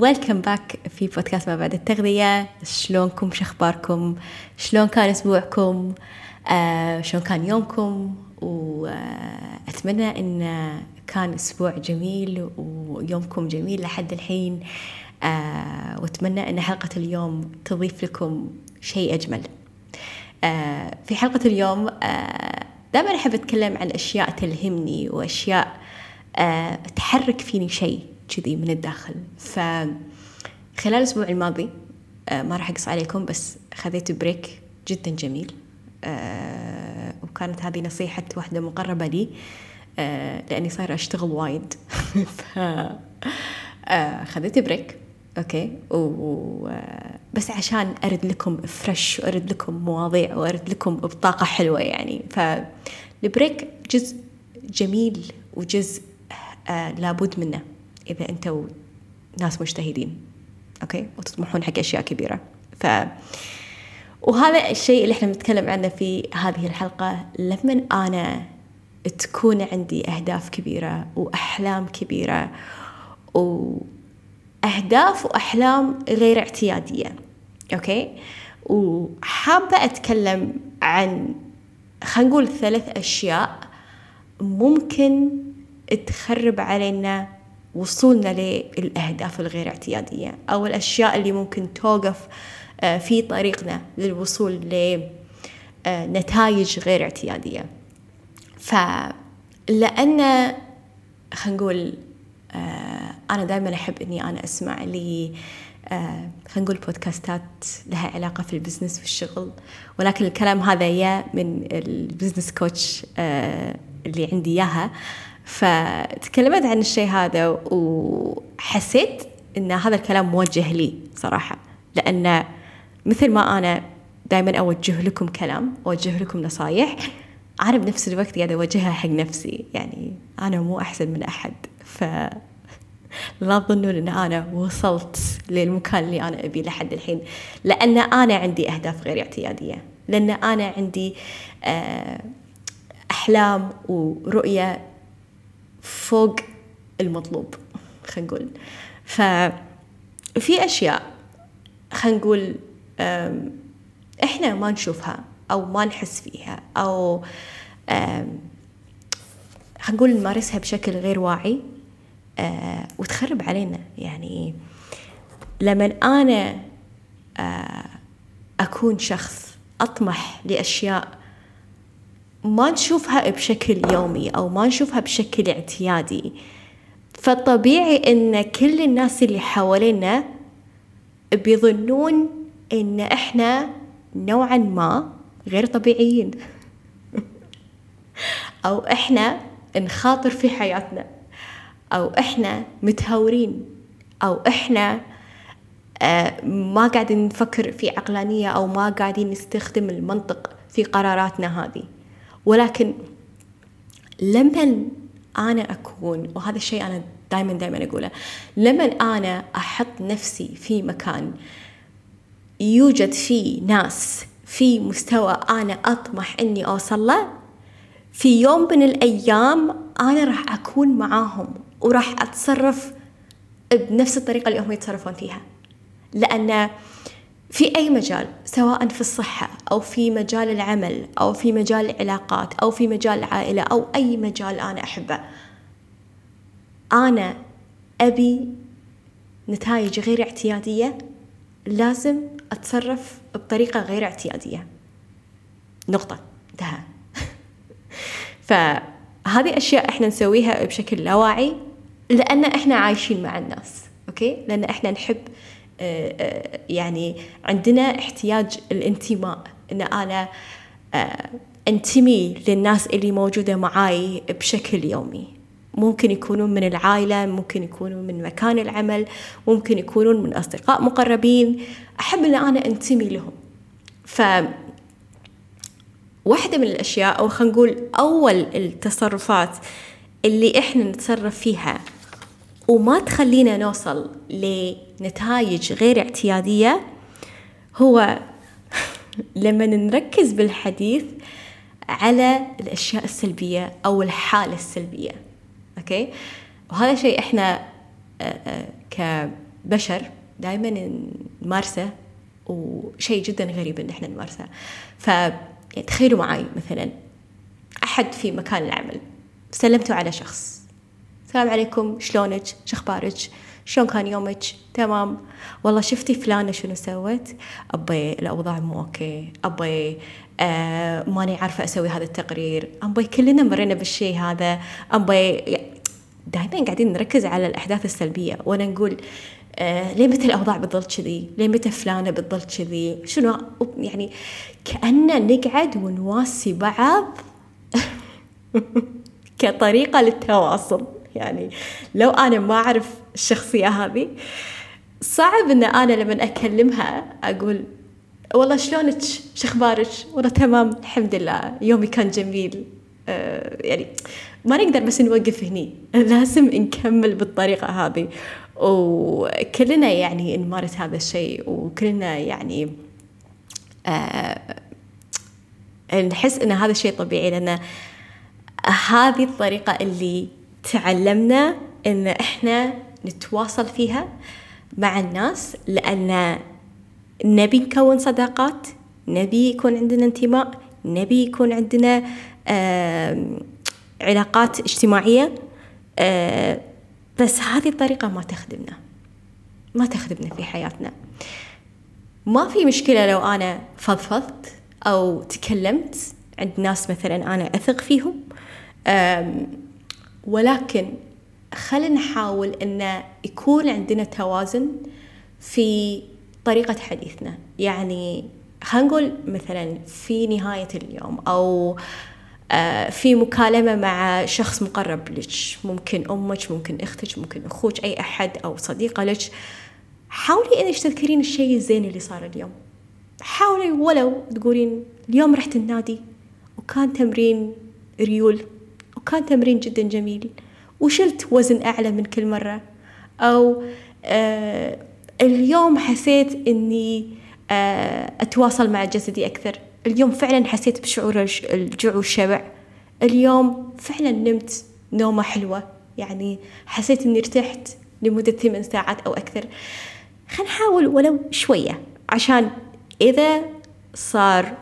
ويلكم باك في بودكاست ما بعد التغذية. شلونكم؟ شخباركم شلون كان أسبوعكم؟ آه شلون كان يومكم؟ وأتمنى أن كان أسبوع جميل ويومكم جميل لحد الحين. آه وأتمنى أن حلقة اليوم تضيف لكم شيء أجمل. آه في حلقة اليوم آه دائما أحب أتكلم عن أشياء تلهمني وأشياء آه تحرك فيني شيء. كذي من الداخل. فخلال الأسبوع الماضي آه ما راح أقص عليكم بس خذيت break جدا جميل. آه وكانت هذه نصيحة واحدة مقربة لي آه لأني صايرة أشتغل وايد. ف خذيت break okay. و... بس عشان أرد لكم fresh وأرد لكم مواضيع وأرد لكم بطاقة حلوة يعني. فال break جزء جميل وجزء آه لابد منه. إذا أنتم ناس مجتهدين okay؟ وتطمحون حق أشياء كبيرة. ف وهذا الشيء اللي إحنا بنتكلم عنه في هذه الحلقة لما أنا تكون عندي أهداف كبيرة وأحلام كبيرة و أهداف وأحلام غير اعتيادية okay؟ وحابة أتكلم عن خلينا نقول ثلاث أشياء ممكن تخرب علينا وصولنا للأهداف الغير اعتيادية. أو الأشياء اللي ممكن توقف في طريقنا للوصول لنتائج غير اعتيادية. فلأن خلينا نقول أنا دائما أحب إني أنا أسمع لي خلينا نقول بودكاستات لها علاقة في ال business والشغل. ولكن الكلام هذا يا من ال business coach اللي عندي إياها. فتكلمت عن الشيء هذا وحسيت إن هذا الكلام موجه لي صراحة. لأن مثل ما أنا دائما أوجه لكم كلام أوجه لكم نصايح أنا بنفس الوقت قاعدة أوجهها حق نفسي. يعني أنا مو أحسن من أحد. ف لا تظنون إن أنا وصلت للمكان اللي أنا ابيه لحد الحين. لأن أنا عندي أهداف غير اعتيادية. لأن أنا عندي أحلام ورؤية فوق المطلوب خلينا نقول. ففي أشياء خلينا نقول إحنا ما نشوفها أو ما نحس فيها أو خلينا نقول نمارسها بشكل غير واعي آه وتخرب علينا. يعني لما أنا آه أكون شخص أطمح لأشياء ما نشوفها بشكل يومي أو ما نشوفها بشكل اعتيادي. فطبيعي إن كل الناس اللي حوالينا بيظنون إن إحنا نوعا ما غير طبيعيين. أو إحنا نخاطر في حياتنا. أو إحنا متهورين. أو إحنا آه ما قاعدين نفكر في عقلانية أو ما قاعدين نستخدم المنطق في قراراتنا هذه. ولكن لما أنا أكون؟ وهذا الشيء أنا دائما دائما أقوله. لما أنا أحط نفسي في مكان يوجد فيه ناس في مستوى أنا أطمح إني أوصل له في يوم من الأيام أنا راح أكون معاهم وراح أتصرف بنفس الطريقة اللي هم يتصرفون فيها. لأن في أي مجال سواء في الصحة أو في مجال العمل أو في مجال العلاقات أو في مجال العائلة أو أي مجال أنا أحبه. أنا أبي نتائج غير اعتيادية لازم أتصرف بطريقة غير اعتيادية. نقطة. انتهى. فهذه أشياء إحنا نسويها بشكل لا واعي لأن إحنا عايشين مع الناس أوكي؟ لأن إحنا نحب يعني عندنا احتياج الانتماء. إن أنا أنتمي للناس اللي موجودة معاي بشكل يومي. ممكن يكونون من العائلة ممكن يكونون من مكان العمل ممكن يكونون من أصدقاء مقربين. أحب إن أنا أنتمي لهم. ف واحدة من الأشياء أو خلينا نقول أول التصرفات اللي إحنا نتصرف فيها وما تخلينا نوصل لنتائج غير اعتيادية هو لما نركز بالحديث على الأشياء السلبية أو الحالة السلبية أوكي؟ وهذا شيء إحنا ك كبشر دائما نمارسه وشيء جدا غريب إن إحنا نمارسه. ف يعني تخيلوا معي مثلا أحد في مكان العمل سلمتوا على شخص السلام عليكم شلونك؟ شخبارك شلون كان يومك؟ تمام؟ والله شفتي فلانة شنو سوت؟ أبي الأوضاع مو أوكي. أبي آه ماني عارفة أسوي هذا التقرير. أبي كلنا مرينا بالشيء هذا. أبي دائما قاعدين نركز على الأحداث السلبية. وأنا نقول آه ليه متى الأوضاع بتظل كذي؟ ليه متى فلانة بتظل كذي؟ شنو؟ يعني كأننا نقعد ونواسي بعض كطريقة للتواصل. يعني لو أنا ما أعرف الشخصية هذه صعب إن أنا لما أكلمها أقول والله شلونك؟ شخبارك والله تمام الحمد لله يومي كان جميل. آه يعني ما نقدر بس نوقف هني لازم نكمل بالطريقة هذه. وكلنا يعني نمارس هذا الشيء وكلنا يعني آه نحس إن هذا الشيء طبيعي لأن هذه الطريقة اللي تعلمنا إن إحنا نتواصل فيها مع الناس لأن نبي نكون صداقات نبي يكون عندنا انتماء نبي يكون عندنا علاقات اجتماعية بس هذه الطريقة ما تخدمنا ما تخدمنا في حياتنا. ما في مشكلة لو أنا فضفضت أو تكلمت عند ناس مثلا أنا أثق فيهم ولكن خلينا نحاول أن يكون عندنا توازن في طريقة حديثنا. يعني خلينا نقول مثلا في نهاية اليوم أو آه، في مكالمة مع شخص مقرب لك ممكن أمك ممكن أختك ممكن أخوك أي أحد أو صديقة لك. حاولي إنك تذكرين الشيء الزين اللي صار اليوم. حاولي ولو تقولين اليوم رحت النادي وكان تمرين ريول. وكان تمرين جدا جميل. وشلت وزن أعلى من كل مرة. أو آه اليوم حسيت إني آه أتواصل مع جسدي أكثر. اليوم فعلا حسيت بشعور الجوع والشبع. اليوم فعلا نمت نومة حلوة. يعني حسيت إني ارتحت لمدة ثمان ساعات أو أكثر. خلينا نحاول ولو شوية. عشان إذا صار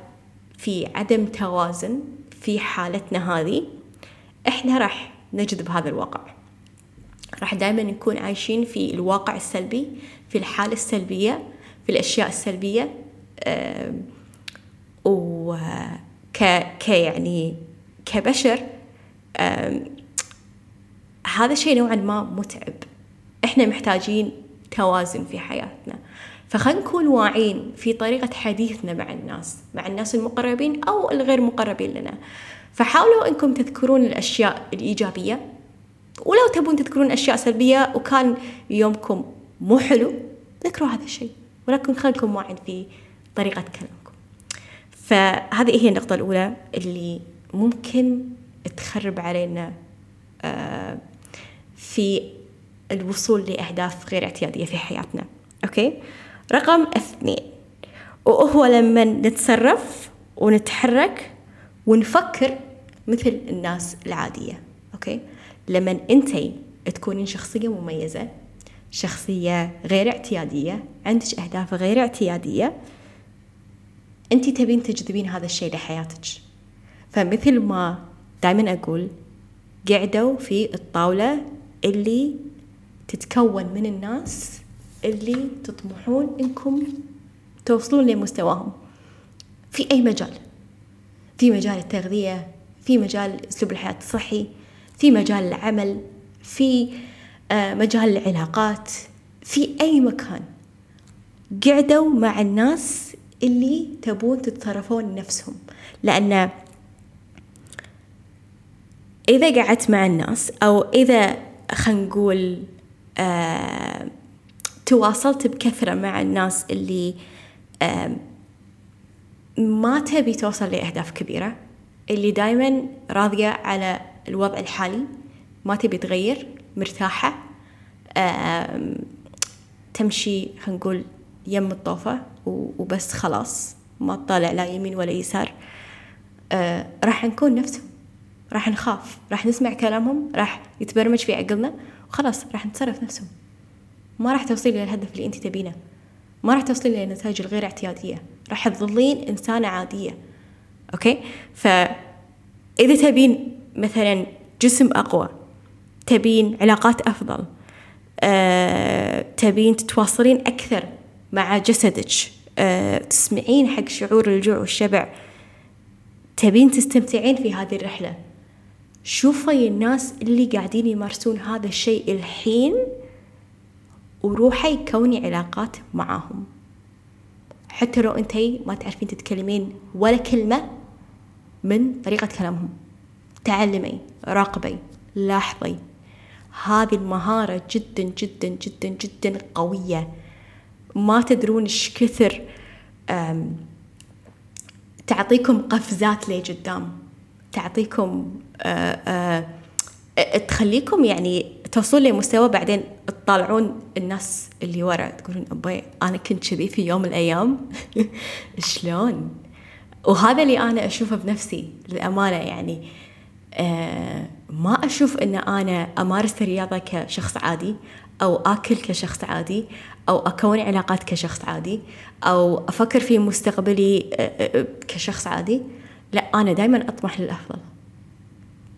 في عدم توازن في حالتنا هذه إحنا راح نجذب هذا الواقع راح دائما نكون عايشين في الواقع السلبي في الحالة السلبية في الأشياء السلبية. و ك... ك يعني كبشر هذا الشيء نوعا ما متعب. إحنا محتاجين توازن في حياتنا. فخلينا نكون واعين في طريقة حديثنا مع الناس مع الناس المقربين أو الغير مقربين لنا. فحاولوا إنكم تذكرون الأشياء الإيجابية. ولو تبون تذكرون أشياء سلبية وكان يومكم مو حلو ذكروا هذا الشيء. ولكن خلكم واعد في طريقة كلامكم. فهذه هي النقطة الأولى اللي ممكن تخرب علينا آه، في الوصول لأهداف غير اعتيادية في حياتنا. okay؟ رقم اثنين. وهو لما نتصرف ونتحرك ونفكر مثل الناس العادية okay؟ لما أنتي تكونين شخصية مميزة شخصية غير اعتيادية عندك أهداف غير اعتيادية أنت تبين تجذبين هذا الشيء لحياتك. فمثل ما دائما أقول قعدوا في الطاولة اللي تتكون من الناس اللي تطمحون إنكم توصلون لمستواهم. في أي مجال؟ في مجال التغذية في مجال أسلوب الحياة الصحي في مجال العمل في آه، مجال العلاقات في أي مكان. قعدوا مع الناس اللي تبون تتصرفون نفسهم. لأن إذا قعدت مع الناس أو إذا خلينا نقول آه تواصلت بكثرة مع الناس اللي آه ما تبي توصل لأهداف كبيرة اللي دايما راضية على الوضع الحالي ما تبي تغير مرتاحة تمشي خلينا نقول يم الطوفة وبس خلاص ما تطالع لا يمين ولا يسار. آه، راح نكون نفسهم راح نخاف راح نسمع كلامهم راح يتبرمج في عقلنا وخلاص راح نتصرف نفسهم. ما راح توصلين للهدف اللي أنت تبينه. ما راح توصلين للنتائج الغير اعتيادية. راح تظلين إنسانة عادية. أوكي؟ فإذا تبين مثلا جسم أقوى تبين علاقات أفضل أه، تبين تتواصلين أكثر مع جسدك أه، تسمعين حق شعور الجوع والشبع تبين تستمتعين في هذه الرحلة. شوفي الناس اللي قاعدين يمارسون هذا الشيء الحين وروحي كوني علاقات معاهم. حتى لو أنتي ما تعرفين تتكلمين ولا كلمة من طريقة كلامهم. تعلمي راقبي لاحظي. هذه المهارة جدا جدا جدا جدا قوية. ما تدرون إيش كثر تعطيكم قفزات لقدام تعطيكم تخليكم يعني توصلون لمستوى بعدين تطالعون الناس اللي ورا تقولون أبوي أنا كنت كذي في يوم من الأيام. شلون؟ وهذا اللي أنا أشوفه بنفسي للأمانة يعني آه ما أشوف أن أنا أمارس الرياضة كشخص عادي أو آكل كشخص عادي أو أكون علاقات كشخص عادي أو أفكر في مستقبلي آه، آه، كشخص عادي. لا أنا دائما أطمح للأفضل.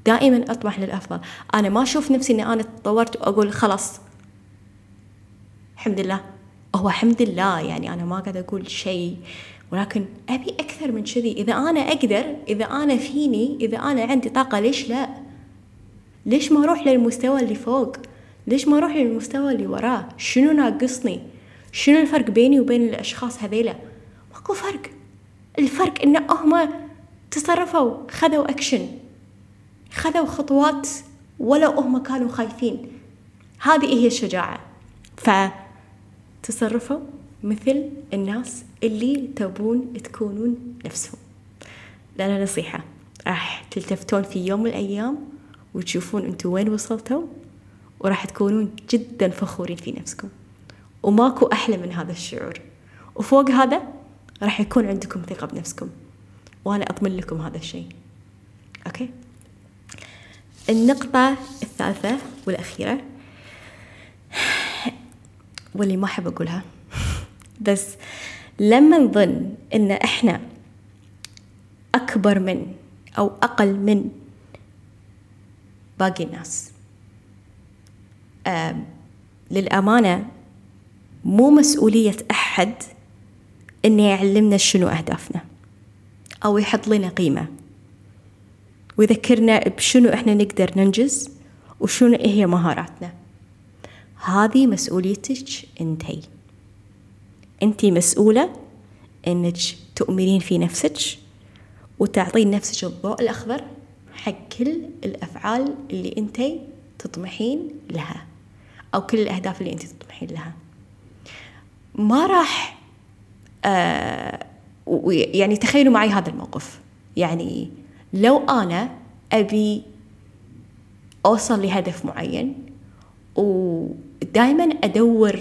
دائما أطمح للأفضل. أنا ما أشوف نفسي أني أنا تطورت وأقول خلاص الحمد لله. هو الحمد لله يعني أنا ما قاعد أقول شيء. ولكن أبي أكثر من كذي. إذا أنا أقدر إذا أنا فيني إذا أنا عندي طاقة ليش لا؟ ليش ما أروح للمستوى اللي فوق؟ ليش ما أروح للمستوى اللي وراه؟ شنو ناقصني؟ شنو الفرق بيني وبين الأشخاص هذيلا؟ ماكو فرق. الفرق إن هم تصرفوا خذوا أكشن خذوا خطوات ولو هم كانوا خايفين. هذه هي الشجاعة. فتصرفوا مثل الناس اللي تبون تكونون نفسهم. لنا نصيحة. راح تلتفتون في يوم من الأيام وتشوفون أنتوا وين وصلتوا وراح تكونون جدا فخورين في نفسكم. وماكو أحلى من هذا الشعور. وفوق هذا راح يكون عندكم ثقة بنفسكم. وأنا أضمن لكم هذا الشيء. أوكي؟ النقطة الثالثة والأخيرة واللي ما أحب أقولها. بس لما نظن إن إحنا أكبر من أو أقل من باقي الناس للأمانة مو مسؤولية أحد إنه يعلمنا شنو أهدافنا أو يحط لنا قيمة. ويذكرنا بشنو إحنا نقدر ننجز وشنو هي مهاراتنا. هذه مسؤوليتك انتي انتي مسؤولة إنك تؤمنين في نفسك وتعطين نفسك الضوء الأخضر حق كل الأفعال اللي انتي تطمحين لها أو كل الأهداف اللي انتي تطمحين لها. ما راح آه يعني تخيلوا معي هذا الموقف. يعني لو أنا أبي أوصل لهدف معين ودائما أدور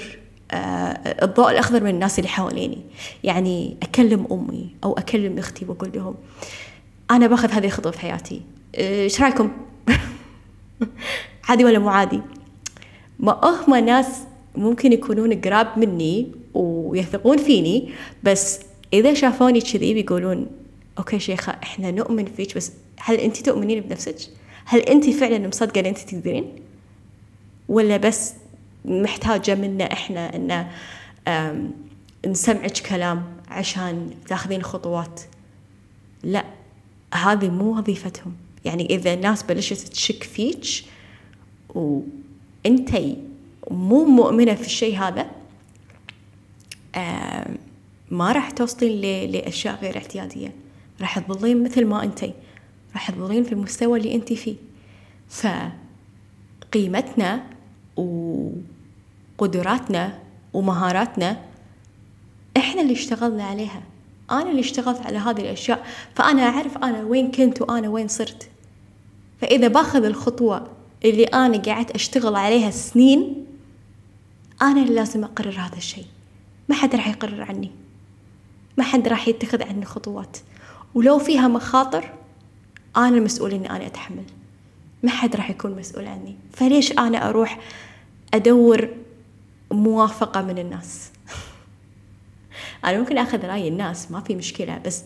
الضوء الأخضر من الناس اللي حواليني يعني أكلم أمي أو أكلم أختي وأقول لهم أنا باخذ هذه الخطوة في حياتي آه، إيش رأيكم؟ عادي ولا مو عادي؟ ما هم ناس ممكن يكونون قراب مني ويثقون فيني بس إذا شافوني كذي بيقولون أوكي شيخة إحنا نؤمن فيك بس هل أنت تؤمنين بنفسك؟ هل أنت فعلا مصدقة أن أنت تقدرين؟ ولا بس محتاجة منا إحنا أن نسمعك كلام عشان تاخذين خطوات. لا هذه مو وظيفتهم. يعني إذا الناس بلشت تشك فيك وأنتي مو مؤمنة في الشيء هذا ما راح توصلين لأشياء غير اعتيادية. راح تظلين مثل ما أنتي راح تظلين في المستوى اللي أنتي فيه. فقيمتنا وقدراتنا ومهاراتنا إحنا اللي اشتغلنا عليها. أنا اللي اشتغلت على هذه الأشياء فأنا أعرف أنا وين كنت وأنا وين صرت. فإذا باخذ الخطوة اللي أنا قاعد أشتغل عليها سنين أنا اللي لازم أقرر هذا الشيء. ما حد راح يقرر عني. ما حد راح يتخذ عني خطوات. ولو فيها مخاطر أنا المسؤول إني أنا أتحمل. ما حد راح يكون مسؤول عني. فليش أنا أروح أدور موافقة من الناس. أنا ممكن أخذ رأي الناس ما في مشكلة بس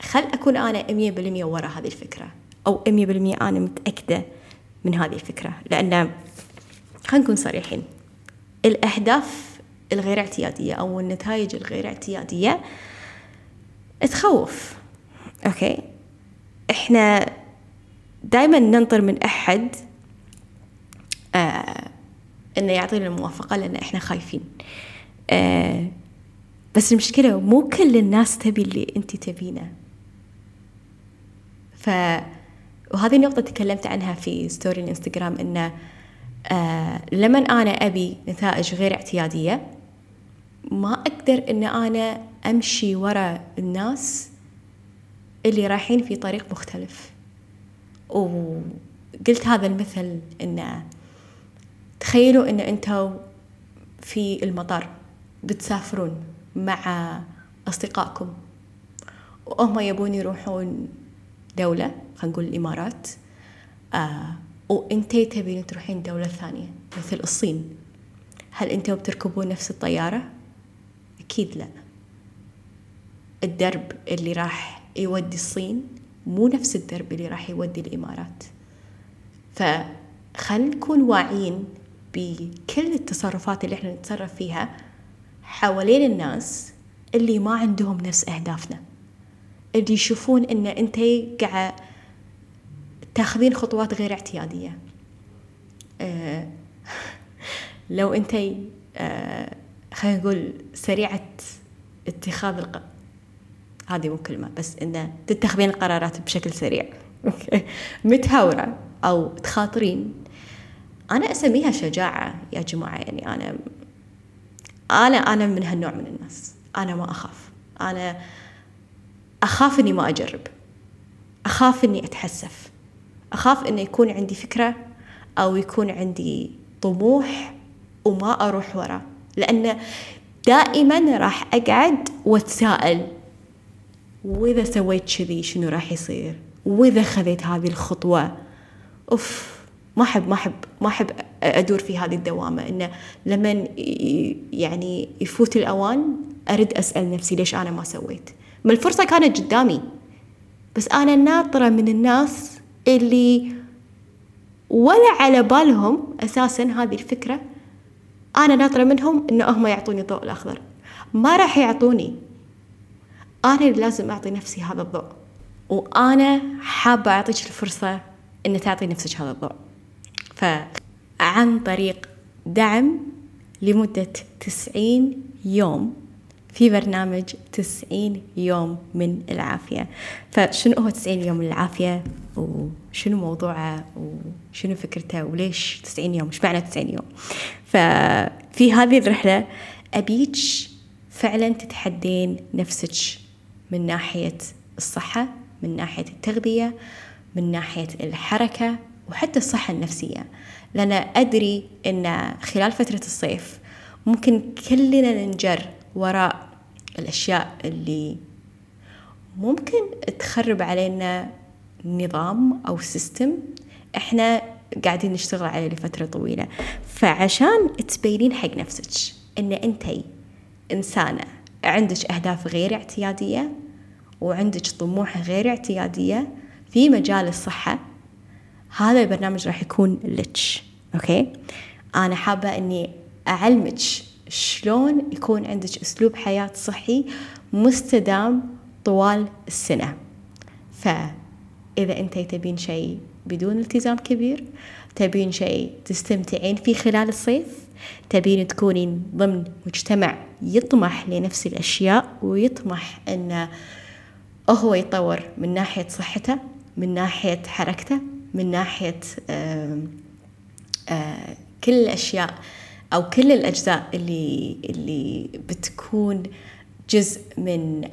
خل أكون أنا مية بالمية ورا هذه الفكرة أو مية بالمية أنا متأكدة من هذه الفكرة. لأن خلينا نكون صريحين الأهداف الغير اعتيادية أو النتائج الغير اعتيادية تخوف. okay؟ إحنا دائما ننطر من أحد إنه يعطينا الموافقة لأن إحنا خايفين. آه بس المشكلة مو كل الناس تبي اللي أنت تبينه. ف وهذه النقطة تكلمت عنها في story الإنستغرام إنه آه لما أنا أبي نتائج غير اعتيادية ما أقدر إن أنا أمشي ورا الناس اللي رايحين في طريق مختلف. وقلت هذا المثل إنه تخيلوا إن أنتوا في المطار بتسافرون مع أصدقائكم. وهم يبون يروحون دولة خلينا نقول الإمارات. آه وأنتي تبين تروحين دولة ثانية مثل الصين. هل أنتوا بتركبون نفس الطيارة؟ أكيد لا. الدرب اللي راح يودي الصين مو نفس الدرب اللي راح يودي الإمارات. فخل نكون واعيين بكل التصرفات اللي إحنا نتصرف فيها حوالين الناس اللي ما عندهم نفس أهدافنا. اللي يشوفون إن أنت قاعد تاخذين خطوات غير اعتيادية. أه لو أنت أه خلينا نقول سريعة اتخاذ الق... هذه مو كلمة بس انه تتخذين القرارات بشكل سريع. متهاورة أو تخاطرين أنا أسميها شجاعة يا جماعة يعني أنا أنا أنا من هالنوع من الناس. أنا ما أخاف. أنا أخاف إني ما أجرب. أخاف إني أتحسف. أخاف إنه يكون عندي فكرة أو يكون عندي طموح وما أروح وراه لأن دائما راح أقعد وأتساءل وإذا سويت كذي شنو راح يصير؟ وإذا خذيت هذه الخطوة؟ أوف. ما أحب ما أحب ما أحب أدور في هذه الدوامة. إنه لما يعني يفوت الأوان أرد أسأل نفسي ليش أنا ما سويت. ما الفرصة كانت قدامي. بس أنا ناطرة من الناس اللي ولا على بالهم أساسا هذه الفكرة. أنا ناطرة منهم إنه هم يعطوني الضوء الأخضر. ما راح يعطوني. أنا اللي لازم أعطي نفسي هذا الضوء. وأنا حابة أعطيك الفرصة إن تعطي نفسك هذا الضوء. فعن طريق دعم لمدة تسعين يوم في برنامج 90 يوم من العافية. فشنو هو 90 يوم من العافية؟ وشنو موضوعه؟ وشنو فكرته؟ وليش 90 يوم؟ إيش معنى 90 يوم؟ ففي هذه الرحلة أبيك فعلا تتحدين نفسك من ناحية الصحة من ناحية التغذية من ناحية الحركة وحتى الصحة النفسية. لأن أدري أن خلال فترة الصيف ممكن كلنا ننجر وراء الأشياء اللي ممكن تخرب علينا نظام أو سيستم إحنا قاعدين نشتغل عليه لفترة طويلة. فعشان تبينين حق نفسك إن أنتي إنسانة عندك أهداف غير اعتيادية وعندك طموح غير اعتيادية في مجال الصحة هذا البرنامج راح يكون لك أوكي؟ أنا حابة إني أعلمك شلون يكون عندك أسلوب حياة صحي مستدام طوال السنة. فإذا أنت تبين شيء بدون التزام كبير تبين شيء تستمتعين فيه خلال الصيف تبين تكونين ضمن مجتمع يطمح لنفس الأشياء ويطمح أنه هو يطور من ناحية صحته من ناحية حركته. من ناحية كل الأشياء أو كل الأجزاء اللي اللي بتكون جزء من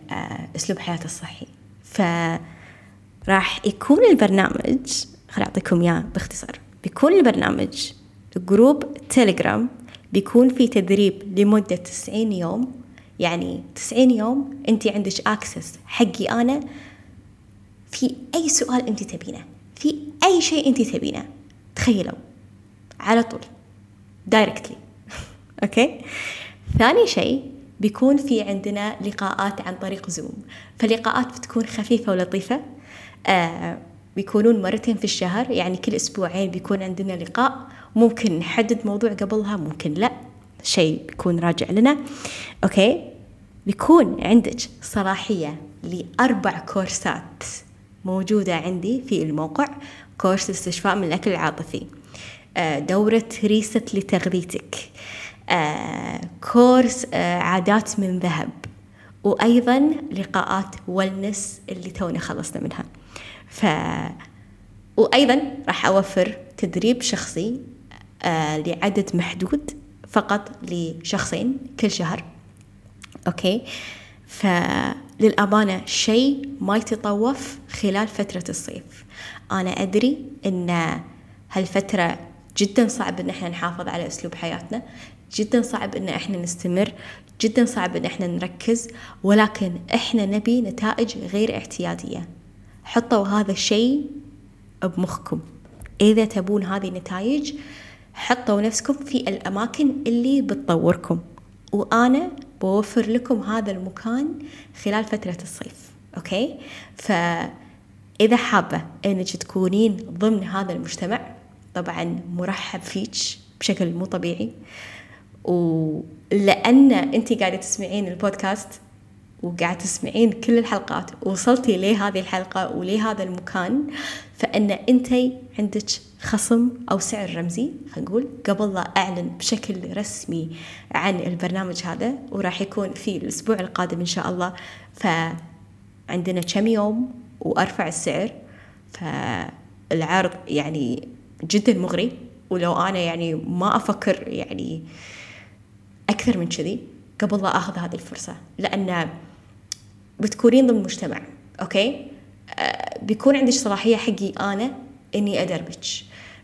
أسلوب حياته الصحي. فراح يكون البرنامج خل أعطيكم إياه باختصار بيكون البرنامج group تيليجرام بيكون في تدريب لمدة 90 يوم. يعني 90 يوم أنت عندك access حقي أنا في أي سؤال أنت تبينه. في أي شيء أنت تبينه. تخيلوا. على طول. directly okay؟ ثاني شيء بيكون في عندنا لقاءات عن طريق زوم فاللقاءات بتكون خفيفة ولطيفة. آه بيكونون مرتين في الشهر. يعني كل أسبوعين بيكون عندنا لقاء. ممكن نحدد موضوع قبلها ممكن لا. شيء بيكون راجع لنا. okay؟ بيكون عندك صلاحية لأربع كورسات. موجودة عندي في الموقع course استشفاء من الأكل العاطفي. آه، دورة reset لتغذيتك. آه، course آه، عادات من ذهب. وأيضا لقاءات ولنس اللي تونا خلصنا منها. ف وأيضا راح أوفر تدريب شخصي لعدد محدود فقط لشخصين كل شهر. أوكي؟ فللأمانة شيء ما يتطوف خلال فترة الصيف. أنا أدري أن هالفترة جدا صعب إن إحنا نحافظ على أسلوب حياتنا جدا صعب إن إحنا نستمر جدا صعب إن إحنا نركز ولكن إحنا نبي نتائج غير اعتيادية. حطوا هذا الشيء بمخكم. إذا تبون هذه النتائج حطوا نفسكم في الأماكن اللي بتطوركم. وأنا بوفر لكم هذا المكان خلال فترة الصيف أوكي؟ فإذا حابة إنك تكونين ضمن هذا المجتمع طبعا مرحب فيك بشكل مو طبيعي. ولأن أنت قاعدة تسمعين البودكاست وقاعدة تسمعين كل الحلقات ووصلتي لهذه الحلقة ولهذا المكان فإن أنت عندك خصم أو سعر رمزي نقول قبل لا أعلن بشكل رسمي عن البرنامج هذا وراح يكون في الأسبوع القادم إن شاء الله فعندنا كم يوم وأرفع السعر فالعرض يعني جدا مغري ولو أنا يعني ما أفكر يعني أكثر من كذي قبل لا أخذ هذه الفرصة لأن بتكونين ضمن مجتمع أوكي؟ أه بيكون عندك صلاحية حقي أنا إني أدربك.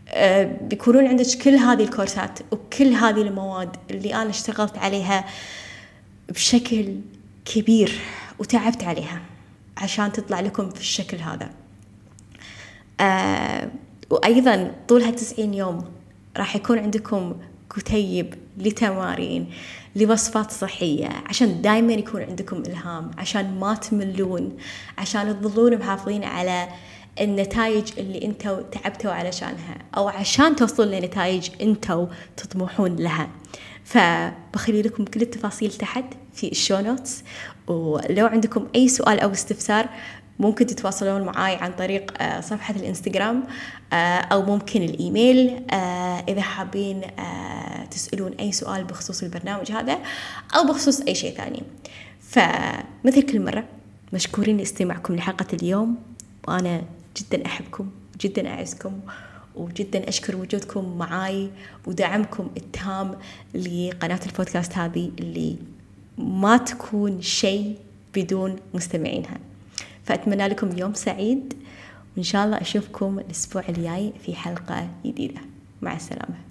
أه بيكونون عندك كل هذه الكورسات وكل هذه المواد اللي أنا اشتغلت عليها بشكل كبير وتعبت عليها عشان تطلع لكم في الشكل هذا. أه وأيضا طول هالتسعين يوم راح يكون عندكم كتيب لتمارين لوصفات صحية عشان دايما يكون عندكم إلهام عشان ما تملون عشان تظلون محافظين على النتائج اللي أنتوا تعبتوا علشانها أو عشان توصلون لنتائج أنتوا تطمحون لها. فبخلي لكم كل التفاصيل تحت في ال show notes ولو عندكم أي سؤال أو استفسار ممكن تتواصلون معي عن طريق آه، صفحة الإنستغرام آه، أو ممكن الإيميل آه، إذا حابين تسألون أي سؤال بخصوص البرنامج هذا أو بخصوص أي شيء ثاني. فمثل كل مرة مشكورين لاستماعكم لحلقة اليوم وأنا جدا أحبكم جدا أعزكم وجدا أشكر وجودكم معاي ودعمكم التام لقناة البودكاست هذه اللي ما تكون شيء بدون مستمعينها. فأتمنى لكم يوم سعيد وإن شاء الله أشوفكم الأسبوع الجاي في حلقة جديدة. مع السلامة.